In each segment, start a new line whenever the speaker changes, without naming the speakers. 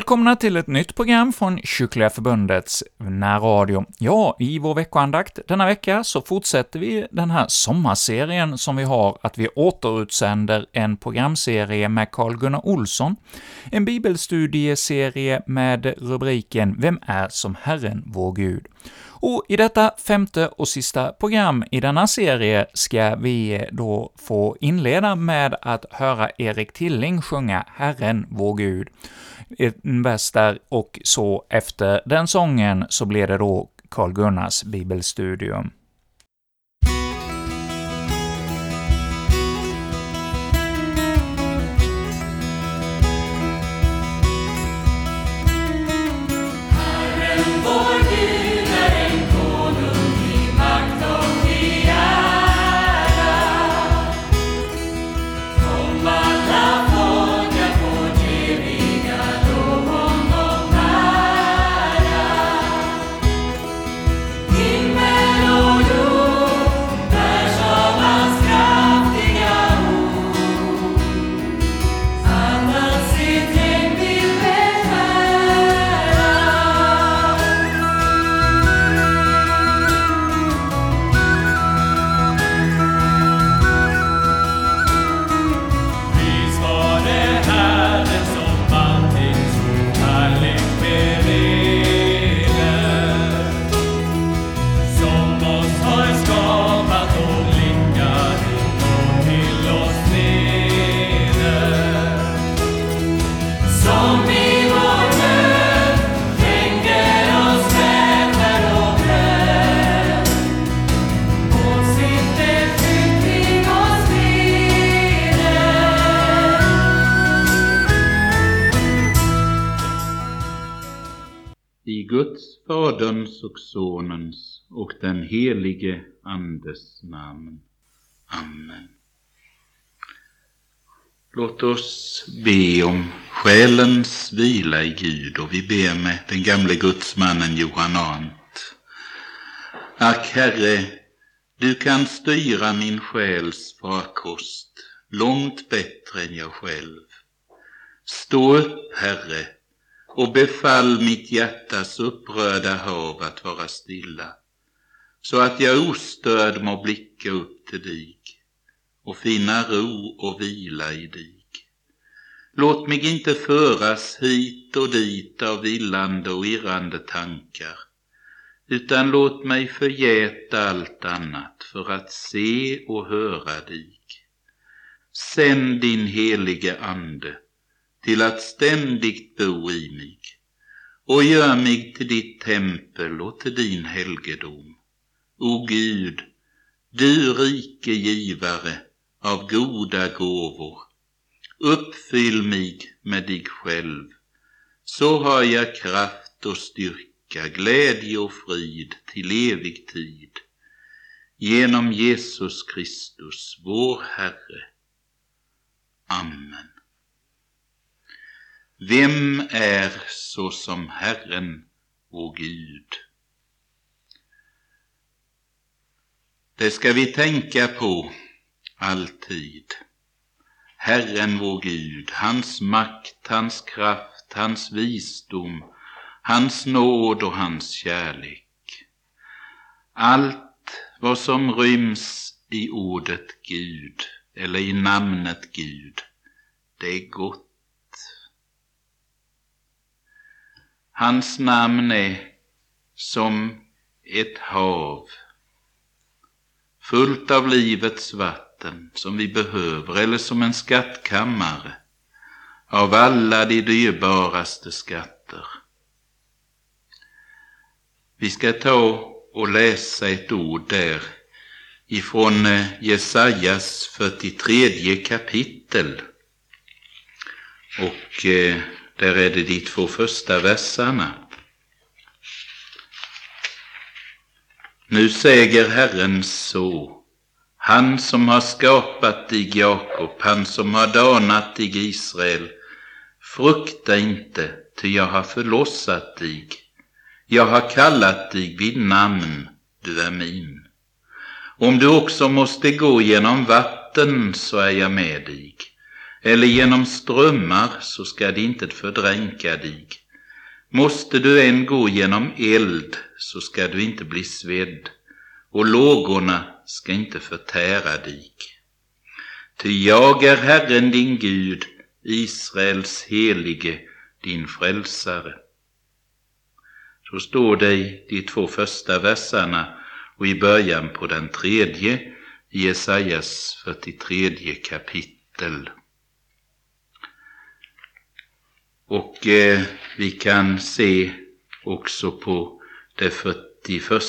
välkomna till ett nytt program från Kyrkliga Förbundets närradio. Ja, i vår veckoandakt denna vecka så fortsätter vi den här sommarserien som vi har, att vi återutsänder en programserie med Carl-Gunnar Olsson, en bibelstudieserie med rubriken ”Vem är som Herren, vår Gud?” Och i detta femte och sista program i denna serie ska vi eh, då få inleda med att höra Erik Tilling sjunga ”Herren, vår Gud” en vers där, och så efter den sången så blir det då Karl-Gunnars bibelstudium.
Den helige Andes namn. Amen. Låt oss be om själens vila i Gud och vi ber med den gamle gudsmannen Johan Arndt. Ack Herre, du kan styra min själs farkost långt bättre än jag själv. Stå upp, Herre, och befall mitt hjärtas upprörda hav att vara stilla, så att jag ostörd må blicka upp till dig och finna ro och vila i dig. Låt mig inte föras hit och dit av villande och irrande tankar, utan låt mig förgäta allt annat för att se och höra dig. Sänd din helige Ande till att ständigt bo i mig och gör mig till ditt tempel och till din helgedom. O Gud, du rike givare av goda gåvor, uppfyll mig med dig själv, så har jag kraft och styrka, glädje och frid till evig tid. Genom Jesus Kristus, vår Herre. Amen. Vem är såsom Herren, vår Gud? Det ska vi tänka på alltid. Herren vår Gud, hans makt, hans kraft, hans visdom, hans nåd och hans kärlek. Allt vad som ryms i ordet Gud eller i namnet Gud, det är gott. Hans namn är som ett hav fullt av livets vatten som vi behöver eller som en skattkammare av alla de dyrbaraste skatter. Vi ska ta och läsa ett ord där ifrån eh, Jesajas 43 kapitel och eh, där är det de två första verserna. Nu säger Herren så, han som har skapat dig Jakob, han som har danat dig Israel, frukta inte, ty jag har förlossat dig. Jag har kallat dig vid namn, du är min. Om du också måste gå genom vatten så är jag med dig eller genom strömmar så ska de inte fördränka dig. Måste du än gå genom eld så ska du inte bli svedd och lågorna ska inte förtära dig. Ty jag är Herren din Gud, Israels helige, din frälsare. Så står det i de två första verserna och i början på den tredje i Jesajas 43 kapitel. Och eh, vi kan se också på det 41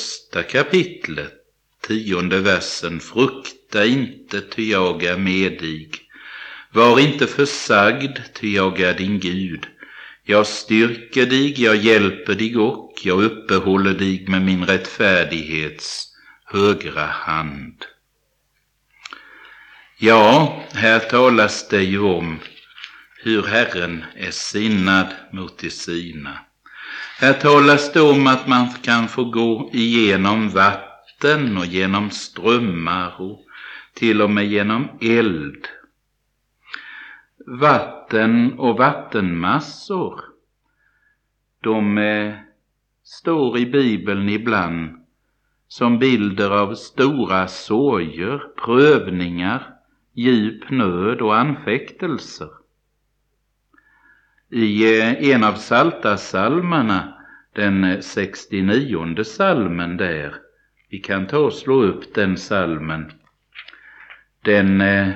kapitlet, tionde versen. Frukta inte, ty jag är med dig. Var inte försagd, ty jag är din Gud. Jag styrker dig, jag hjälper dig och jag uppehåller dig med min rättfärdighets högra hand. Ja, här talas det ju om hur Herren är sinnad mot de sina. Här talas det om att man kan få gå igenom vatten och genom strömmar och till och med genom eld. Vatten och vattenmassor, de eh, står i Bibeln ibland som bilder av stora sorger, prövningar, djup nöd och anfäktelser. I eh, en av Saltasalmerna, den 69 salmen där, vi kan ta och slå upp den salmen. Den eh,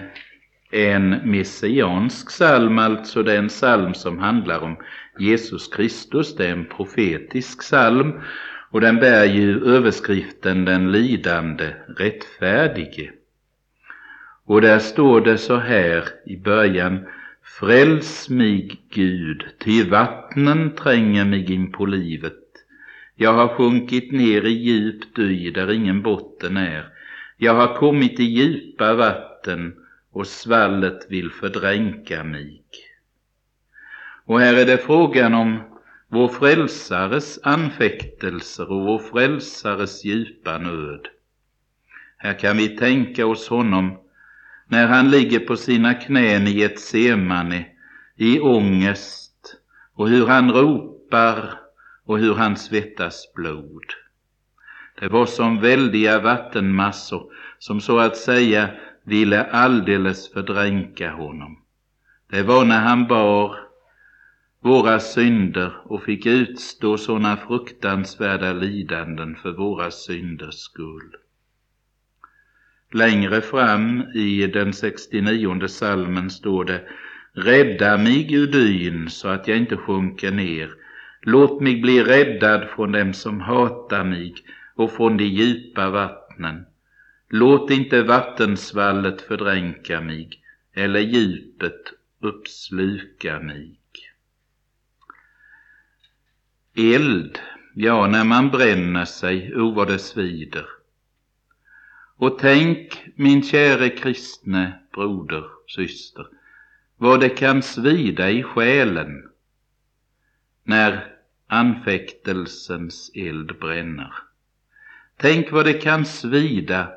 är en messiansk psalm, alltså det är en psalm som handlar om Jesus Kristus, det är en profetisk psalm och den bär ju överskriften Den lidande rättfärdige. Och där står det så här i början Fräls mig, Gud, ty vattnen tränger mig in på livet. Jag har sjunkit ner i djup dy där ingen botten är. Jag har kommit i djupa vatten och svallet vill fördränka mig. Och här är det frågan om vår frälsares anfäktelser och vår frälsares djupa nöd. Här kan vi tänka oss honom när han ligger på sina knän i ett semane i ångest och hur han ropar och hur han svettas blod. Det var som väldiga vattenmassor som så att säga ville alldeles fördränka honom. Det var när han bar våra synder och fick utstå sådana fruktansvärda lidanden för våra synders skull. Längre fram i den 69 salmen står det Rädda mig ur dyn så att jag inte sjunker ner. Låt mig bli räddad från dem som hatar mig och från de djupa vattnen. Låt inte vattensvallet fördränka mig eller djupet uppsluka mig. Eld, ja, när man bränner sig, o vad det svider. Och tänk, min käre kristne broder, syster, vad det kan svida i själen när anfäktelsens eld bränner. Tänk vad det kan svida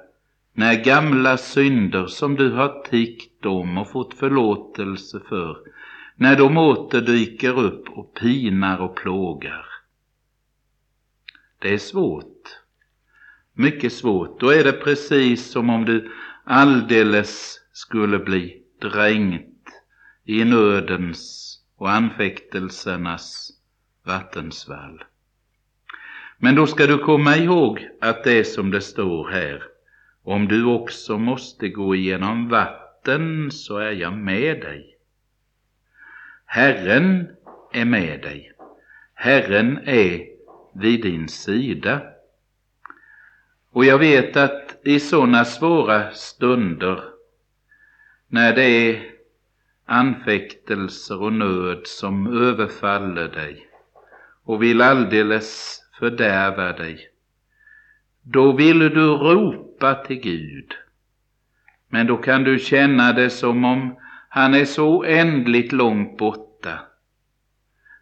när gamla synder som du har tiggt om och fått förlåtelse för, när de åter dyker upp och pinar och plågar. Det är svårt mycket svårt. Då är det precis som om du alldeles skulle bli dränkt i nödens och anfäktelsernas vattensvall. Men då ska du komma ihåg att det är som det står här. Om du också måste gå igenom vatten så är jag med dig. Herren är med dig. Herren är vid din sida. Och jag vet att i sådana svåra stunder, när det är anfäktelser och nöd som överfaller dig och vill alldeles fördärva dig, då vill du ropa till Gud. Men då kan du känna det som om han är så oändligt långt borta.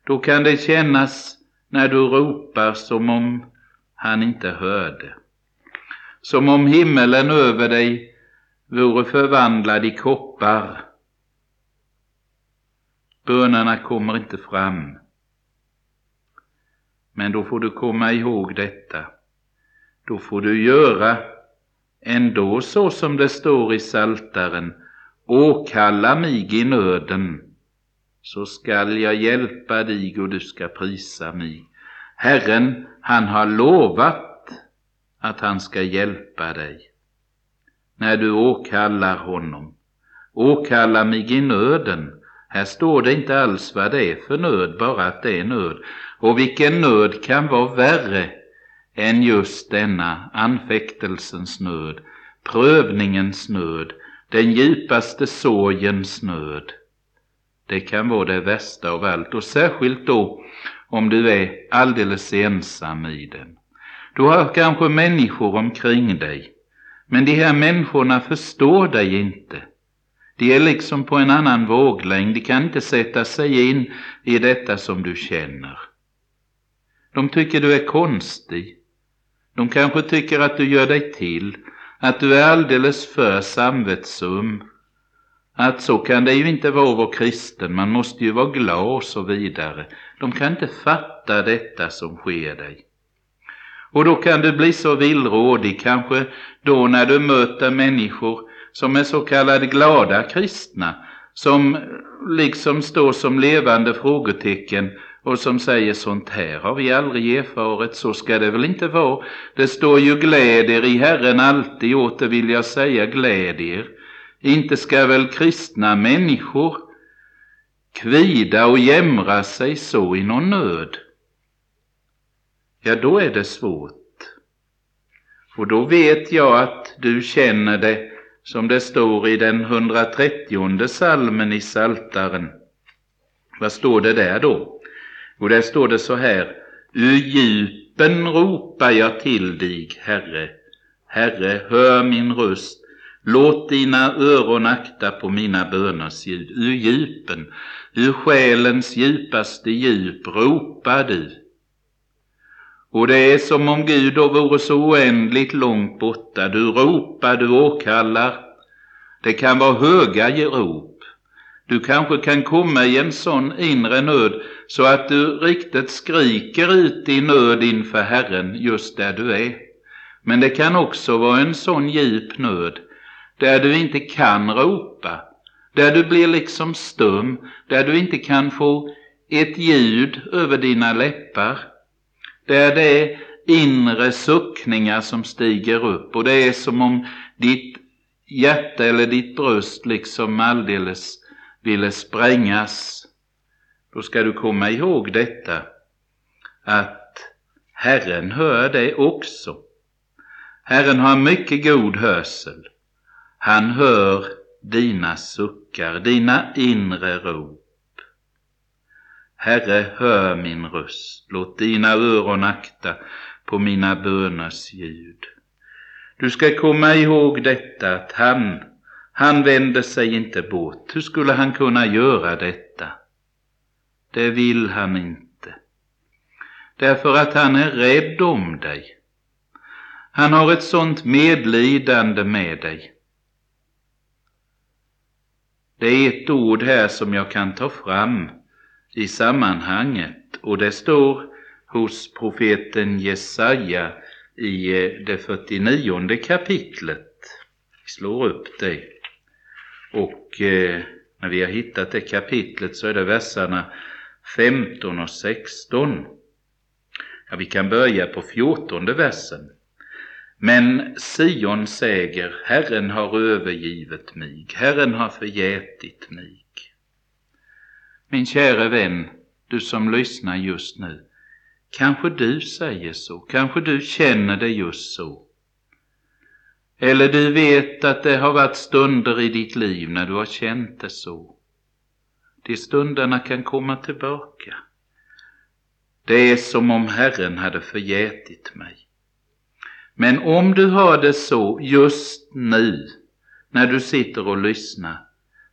Då kan det kännas när du ropar som om han inte hörde som om himmelen över dig vore förvandlad i koppar Bönerna kommer inte fram. Men då får du komma ihåg detta. Då får du göra ändå så som det står i Saltaren. Åkalla mig i nöden, så skall jag hjälpa dig och du ska prisa mig. Herren, han har lovat att han ska hjälpa dig. När du åkallar honom. Åkalla mig i nöden. Här står det inte alls vad det är för nöd, bara att det är nöd. Och vilken nöd kan vara värre än just denna anfäktelsens nöd, prövningens nöd, den djupaste sorgens nöd. Det kan vara det värsta av allt och särskilt då om du är alldeles ensam i den. Du har kanske människor omkring dig, men de här människorna förstår dig inte. De är liksom på en annan våglängd, de kan inte sätta sig in i detta som du känner. De tycker du är konstig. De kanske tycker att du gör dig till, att du är alldeles för samvetsum. Att så kan det ju inte vara att vara kristen, man måste ju vara glad och så vidare. De kan inte fatta detta som sker dig. Och då kan du bli så villrådig, kanske då när du möter människor som är så kallade glada kristna, som liksom står som levande frågetecken och som säger sånt här har vi aldrig erfarit, så ska det väl inte vara. Det står ju glädjer i Herren alltid, åter vill jag säga glädjer. Inte ska väl kristna människor kvida och jämra sig så i någon nöd? Ja, då är det svårt. Och då vet jag att du känner det som det står i den 130 salmen i Saltaren. Vad står det där då? Och där står det så här. Ur djupen ropar jag till dig, Herre. Herre, hör min röst. Låt dina öron akta på mina böners ljud. Ur djupen, ur själens djupaste djup ropar du. Och det är som om Gud då vore så oändligt långt borta. Du ropar, du åkallar. Det kan vara höga rop. Du kanske kan komma i en sån inre nöd så att du riktigt skriker ut i nöd inför Herren just där du är. Men det kan också vara en sån djup nöd där du inte kan ropa, där du blir liksom stum, där du inte kan få ett ljud över dina läppar, där det är inre suckningar som stiger upp och det är som om ditt hjärta eller ditt bröst liksom alldeles ville sprängas. Då ska du komma ihåg detta att Herren hör dig också. Herren har mycket god hörsel. Han hör dina suckar, dina inre rop. Herre, hör min röst, låt dina öron akta på mina böners ljud. Du ska komma ihåg detta att han, han vänder sig inte bort. Hur skulle han kunna göra detta? Det vill han inte. Därför att han är rädd om dig. Han har ett sånt medlidande med dig. Det är ett ord här som jag kan ta fram i sammanhanget och det står hos profeten Jesaja i eh, det 49 kapitlet. Vi slår upp det. Och eh, när vi har hittat det kapitlet så är det verserna 15 och 16. Ja, vi kan börja på 14 versen. Men Sion säger, Herren har övergivit mig, Herren har förgätit mig. Min käre vän, du som lyssnar just nu, kanske du säger så, kanske du känner det just så. Eller du vet att det har varit stunder i ditt liv när du har känt det så. De stunderna kan komma tillbaka. Det är som om Herren hade förgätit mig. Men om du har det så just nu, när du sitter och lyssnar,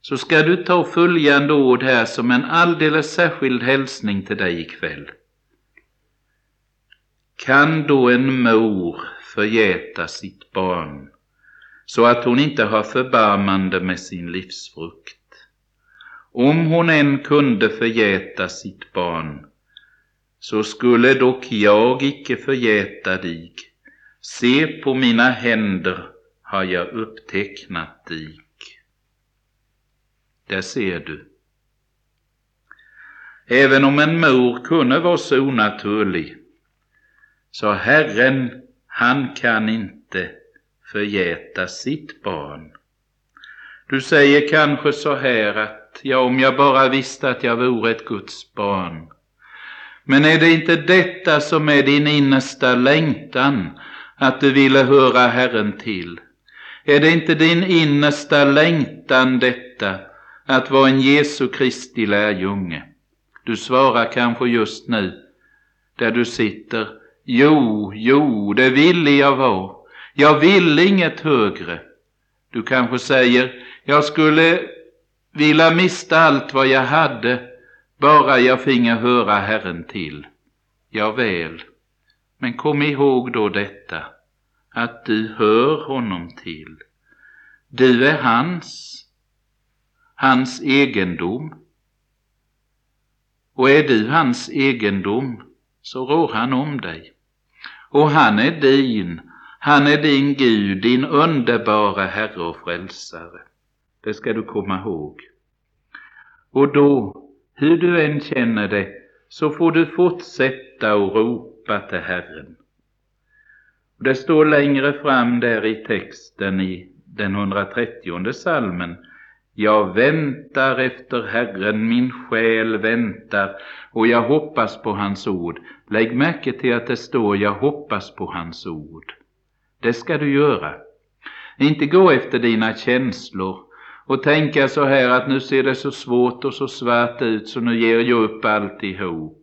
så ska du ta följande ord här som en alldeles särskild hälsning till dig ikväll. Kan då en mor förgäta sitt barn så att hon inte har förbarmande med sin livsfrukt? om hon än kunde förgäta sitt barn, så skulle dock jag icke förgäta dig. Se på mina händer har jag upptecknat dig. Där ser du. Även om en mor kunde vara så onaturlig, så Herren, han kan inte förgäta sitt barn. Du säger kanske så här att, ja, om jag bara visste att jag vore ett Guds barn. Men är det inte detta som är din innersta längtan, att du ville höra Herren till? Är det inte din innersta längtan detta, att vara en Jesu Kristi lärjunge? Du svarar kanske just nu, där du sitter, jo, jo, det ville jag vara. Jag vill inget högre. Du kanske säger, jag skulle vilja mista allt vad jag hade, bara jag finge höra Herren till. Ja väl, men kom ihåg då detta, att du hör honom till. Du är hans, hans egendom. Och är du hans egendom, så rår han om dig. Och han är din, han är din Gud, din underbara Herre och Frälsare. Det ska du komma ihåg. Och då, hur du än känner det, så får du fortsätta och ropa till Herren. Det står längre fram där i texten i den 130 salmen jag väntar efter Herren, min själ väntar och jag hoppas på hans ord. Lägg märke till att det står jag hoppas på hans ord. Det ska du göra. Inte gå efter dina känslor och tänka så här att nu ser det så svårt och så svart ut så nu ger jag upp alltihop.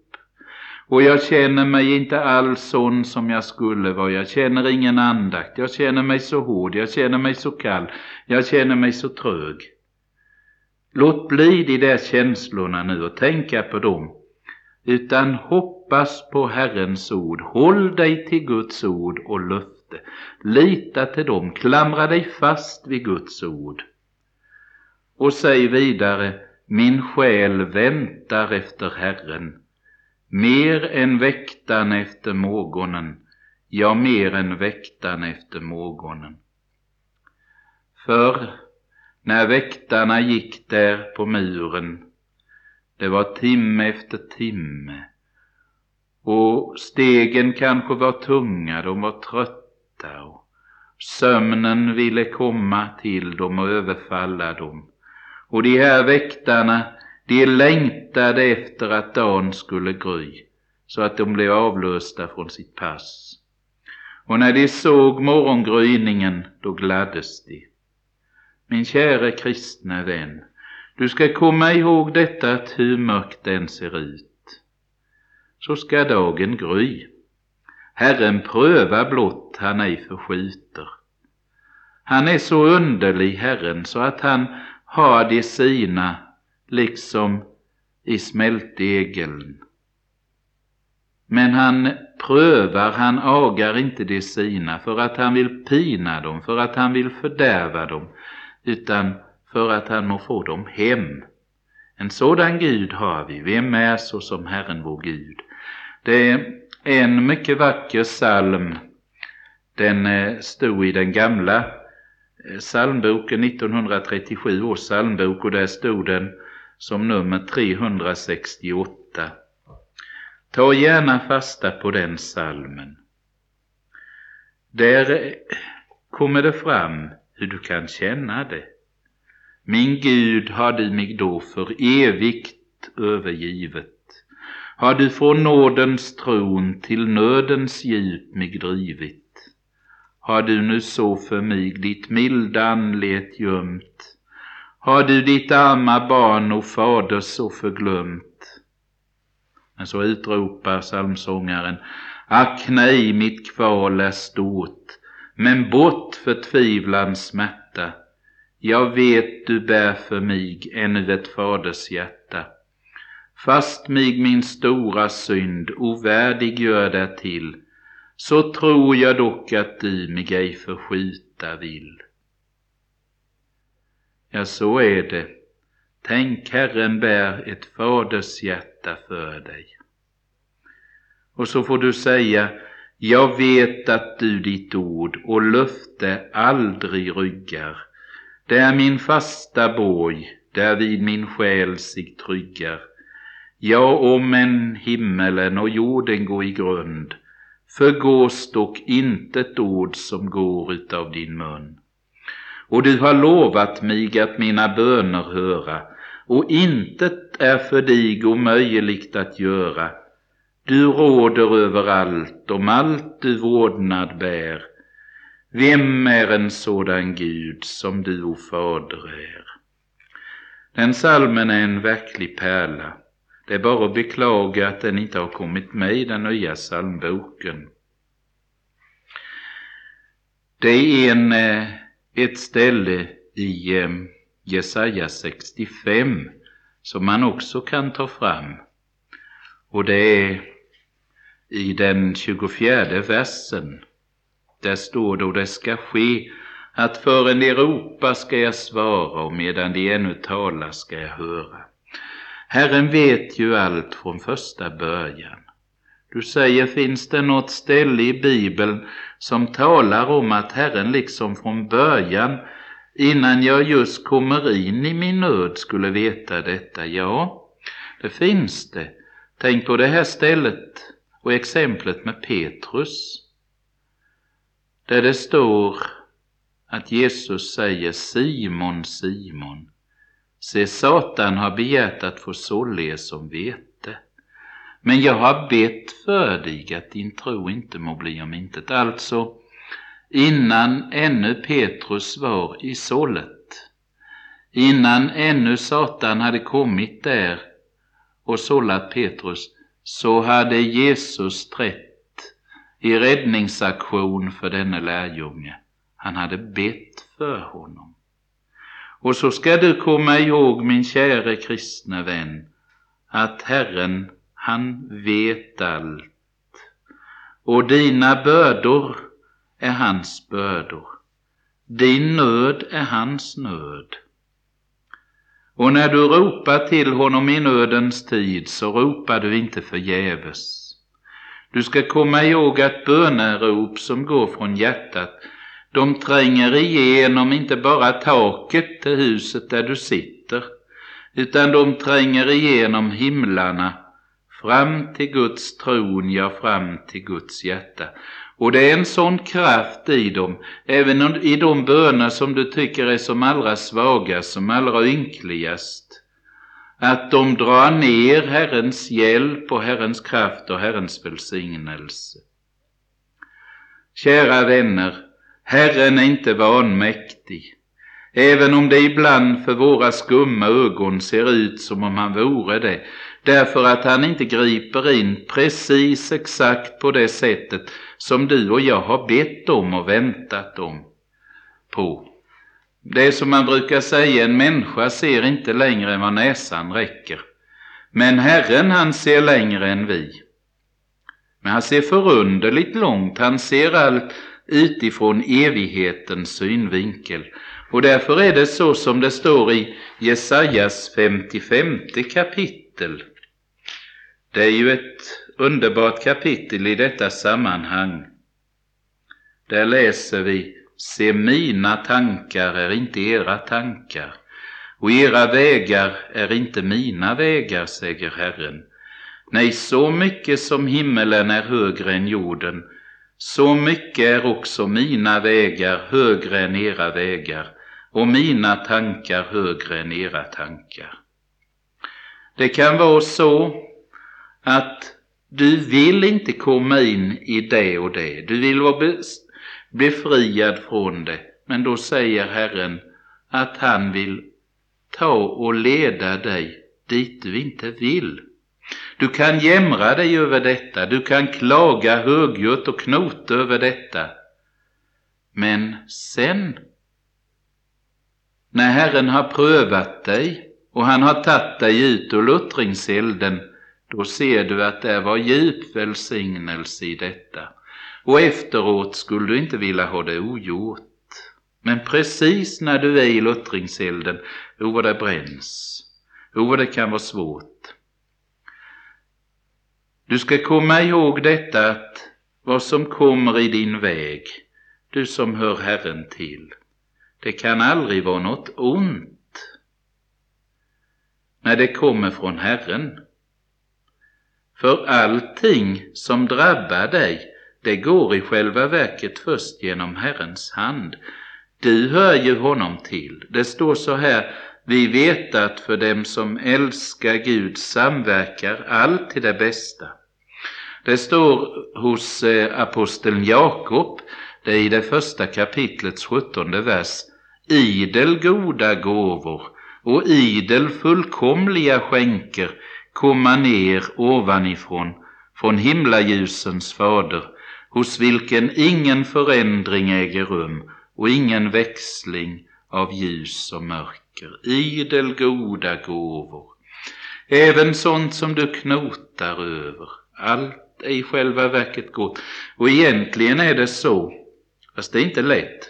Och jag känner mig inte alls sån som jag skulle vara. Jag känner ingen andakt. Jag känner mig så hård. Jag känner mig så kall. Jag känner mig så trög. Låt bli de där känslorna nu och tänka på dem. Utan hoppas på Herrens ord. Håll dig till Guds ord och löfte. Lita till dem. Klamra dig fast vid Guds ord. Och säg vidare, min själ väntar efter Herren, mer än väktan efter morgonen, ja, mer än väktan efter morgonen. För när väktarna gick där på muren, det var timme efter timme, och stegen kanske var tunga, de var trötta och sömnen ville komma till dem och överfalla dem. Och de här väktarna, de längtade efter att dagen skulle gry, så att de blev avlösta från sitt pass. Och när de såg morgongryningen, då gladdes de. Min käre kristne vän, du ska komma ihåg detta att hur mörkt den ser ut, så ska dagen gry. Herren prövar blott han ej förskjuter. Han är så underlig, Herren, så att han har de sina liksom i smältdegeln. Men han prövar, han agar inte de sina för att han vill pina dem, för att han vill fördärva dem, utan för att han må få dem hem. En sådan Gud har vi. Vem är så som Herren vår Gud? Det är en mycket vacker psalm. Den eh, stod i den gamla eh, psalmboken, 1937 års psalmbok, och där stod den som nummer 368. Ta gärna fasta på den psalmen. Där eh, kommer det fram hur du kan känna det. Min Gud, har du mig då för evigt övergivet? Har du från nådens tron till nödens djup mig drivit? Har du nu så för mig ditt milda anlet gömt? Har du ditt arma barn och fader så förglömt? Men så utropar psalmsångaren, ack nej, mitt kval är stort, men bort förtvivlans smärta. Jag vet du bär för mig ännu ett faders hjärta. Fast mig min stora synd ovärdig gör därtill, så tror jag dock att du mig ej förskjuta vill. Ja, så är det Tänk, Herren bär ett faders hjärta för dig. Och så får du säga, jag vet att du ditt ord och löfte aldrig ryggar. Det är min fasta borg, därvid min själ sig tryggar. Ja, om en himmelen och jorden går i grund, förgås dock intet ord som går utav din mun. Och du har lovat mig att mina böner höra, och intet är för dig omöjligt att göra. Du råder över allt, om allt du vårdnad bär. Vem är en sådan Gud som du, o Fader, är? Den salmen är en verklig pärla. Det är bara att beklaga att den inte har kommit med i den nya psalmboken. Det är en, eh, ett ställe i eh, Jesaja 65 som man också kan ta fram. Och det är i den 24 versen. Där står då det ska ske att förrän de ropar ska jag svara och medan de ännu talar ska jag höra. Herren vet ju allt från första början. Du säger, finns det något ställe i Bibeln som talar om att Herren liksom från början, innan jag just kommer in i min nöd, skulle veta detta? Ja, det finns det. Tänk på det här stället och exemplet med Petrus. Där det står att Jesus säger Simon, Simon, se Satan har begärt att få sålle som vete. Men jag har bett för dig att din tro inte må bli om intet. Alltså, innan ännu Petrus var i sållet, innan ännu Satan hade kommit där och sållat Petrus, så hade Jesus trätt i räddningsaktion för denne lärjunge. Han hade bett för honom. Och så ska du komma ihåg, min käre kristne vän, att Herren, han vet allt. Och dina bördor är hans bördor. Din nöd är hans nöd. Och när du ropar till honom i nödens tid så ropar du inte förgäves. Du ska komma ihåg att bönerop som går från hjärtat, de tränger igenom inte bara taket till huset där du sitter, utan de tränger igenom himlarna, fram till Guds tron, ja, fram till Guds hjärta. Och det är en sån kraft i dem, även i de böner som du tycker är som allra svagast, som allra ynkligast, att de drar ner Herrens hjälp och Herrens kraft och Herrens välsignelse. Kära vänner, Herren är inte vanmäktig, även om det ibland för våra skumma ögon ser ut som om han vore det, därför att han inte griper in precis exakt på det sättet som du och jag har bett om och väntat om på. Det är som man brukar säga, en människa ser inte längre än vad näsan räcker. Men Herren han ser längre än vi. Men han ser förunderligt långt, han ser allt utifrån evighetens synvinkel. Och därför är det så som det står i Jesajas 55 kapitel. Det är ju ett underbart kapitel i detta sammanhang. Där läser vi Se mina tankar är inte era tankar och era vägar är inte mina vägar, säger Herren. Nej, så mycket som himmelen är högre än jorden, så mycket är också mina vägar högre än era vägar och mina tankar högre än era tankar. Det kan vara så att du vill inte komma in i det och det. Du vill vara befriad från det. Men då säger Herren att han vill ta och leda dig dit du inte vill. Du kan jämra dig över detta, du kan klaga högljutt och knota över detta. Men sen, när Herren har prövat dig och han har tagit dig ut ur luttringselden, då ser du att det var djup välsignelse i detta. Och efteråt skulle du inte vilja ha det ogjort. Men precis när du är i luttringselden, o vad det bränns, O, vad det kan vara svårt. Du ska komma ihåg detta att vad som kommer i din väg, du som hör Herren till, det kan aldrig vara något ont när det kommer från Herren. För allting som drabbar dig, det går i själva verket först genom Herrens hand. Du hör ju honom till. Det står så här, vi vet att för dem som älskar Gud samverkar allt till det bästa. Det står hos eh, aposteln Jakob, det är i det första kapitlets sjuttonde vers, idel goda gåvor och idel fullkomliga skänker komma ner ovanifrån, från himlaljusens fader, hos vilken ingen förändring äger rum och ingen växling av ljus och mörker. Idel goda gåvor. Även sånt som du knotar över. Allt är i själva verket gott. Och egentligen är det så, fast det är inte lätt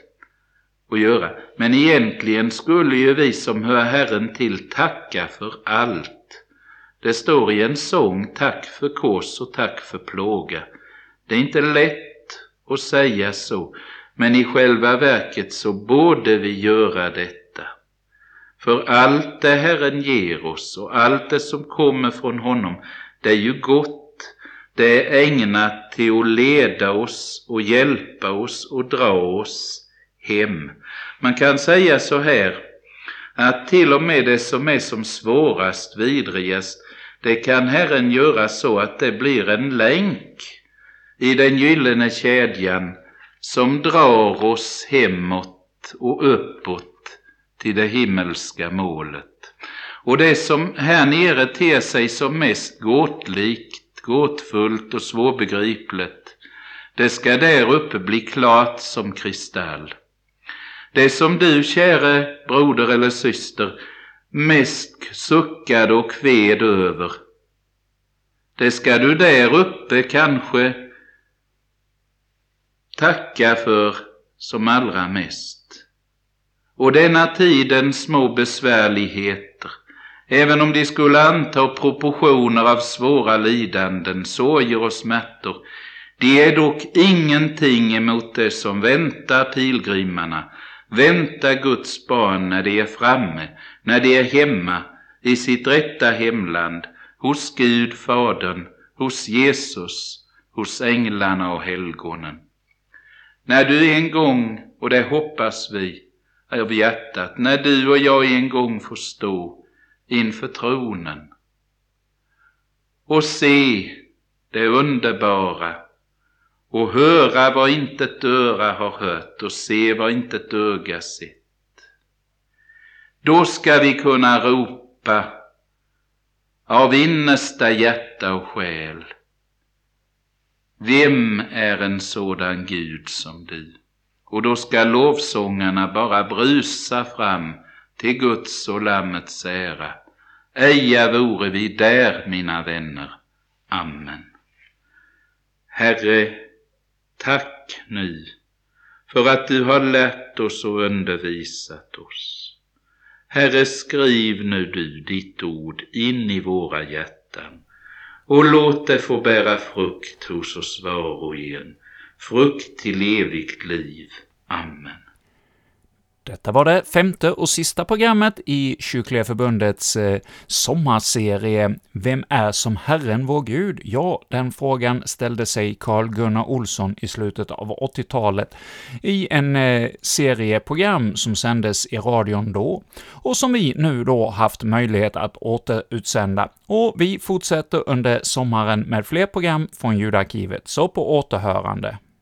att göra, men egentligen skulle ju vi som hör Herren till tacka för allt. Det står i en sång, tack för kors och tack för plåga. Det är inte lätt att säga så, men i själva verket så borde vi göra detta. För allt det Herren ger oss och allt det som kommer från honom, det är ju gott. Det är ägnat till att leda oss och hjälpa oss och dra oss hem. Man kan säga så här, att till och med det som är som svårast, vidrigast, det kan Herren göra så att det blir en länk i den gyllene kedjan som drar oss hemåt och uppåt till det himmelska målet. Och det som här nere ter sig som mest gåtlikt, gåtfullt och svårbegripligt, det ska där uppe bli klart som kristall. Det som du, käre broder eller syster, mest suckade och kved över, det ska du där uppe kanske tacka för som allra mest. Och denna tidens små besvärligheter, även om de skulle anta proportioner av svåra lidanden, sorger och smärtor, de är dock ingenting emot det som väntar pilgrimarna, väntar Guds barn när de är framme, när de är hemma i sitt rätta hemland, hos Gud Fadern, hos Jesus, hos änglarna och helgonen. När du en gång, och det hoppas vi av hjärtat, när du och jag en gång får stå inför tronen och se det underbara och höra vad inte ett öra har hört och se vad inte ett öga sett. Då ska vi kunna ropa av innersta hjärta och själ vem är en sådan Gud som du? Och då ska lovsångarna bara brusa fram till Guds och Lammets ära. Eja vore vi där, mina vänner. Amen. Herre, tack nu för att du har lärt oss och undervisat oss. Herre, skriv nu du ditt ord in i våra hjärtan och låt det få bära frukt hos oss var och en, frukt till evigt liv. Amen.
Detta var det femte och sista programmet i Kyrkliga Förbundets eh, sommarserie ”Vem är som Herren vår Gud?” Ja, den frågan ställde sig Carl Gunnar Olsson i slutet av 80-talet i en eh, serie program som sändes i radion då, och som vi nu då haft möjlighet att återutsända. Och vi fortsätter under sommaren med fler program från ljudarkivet, så på återhörande.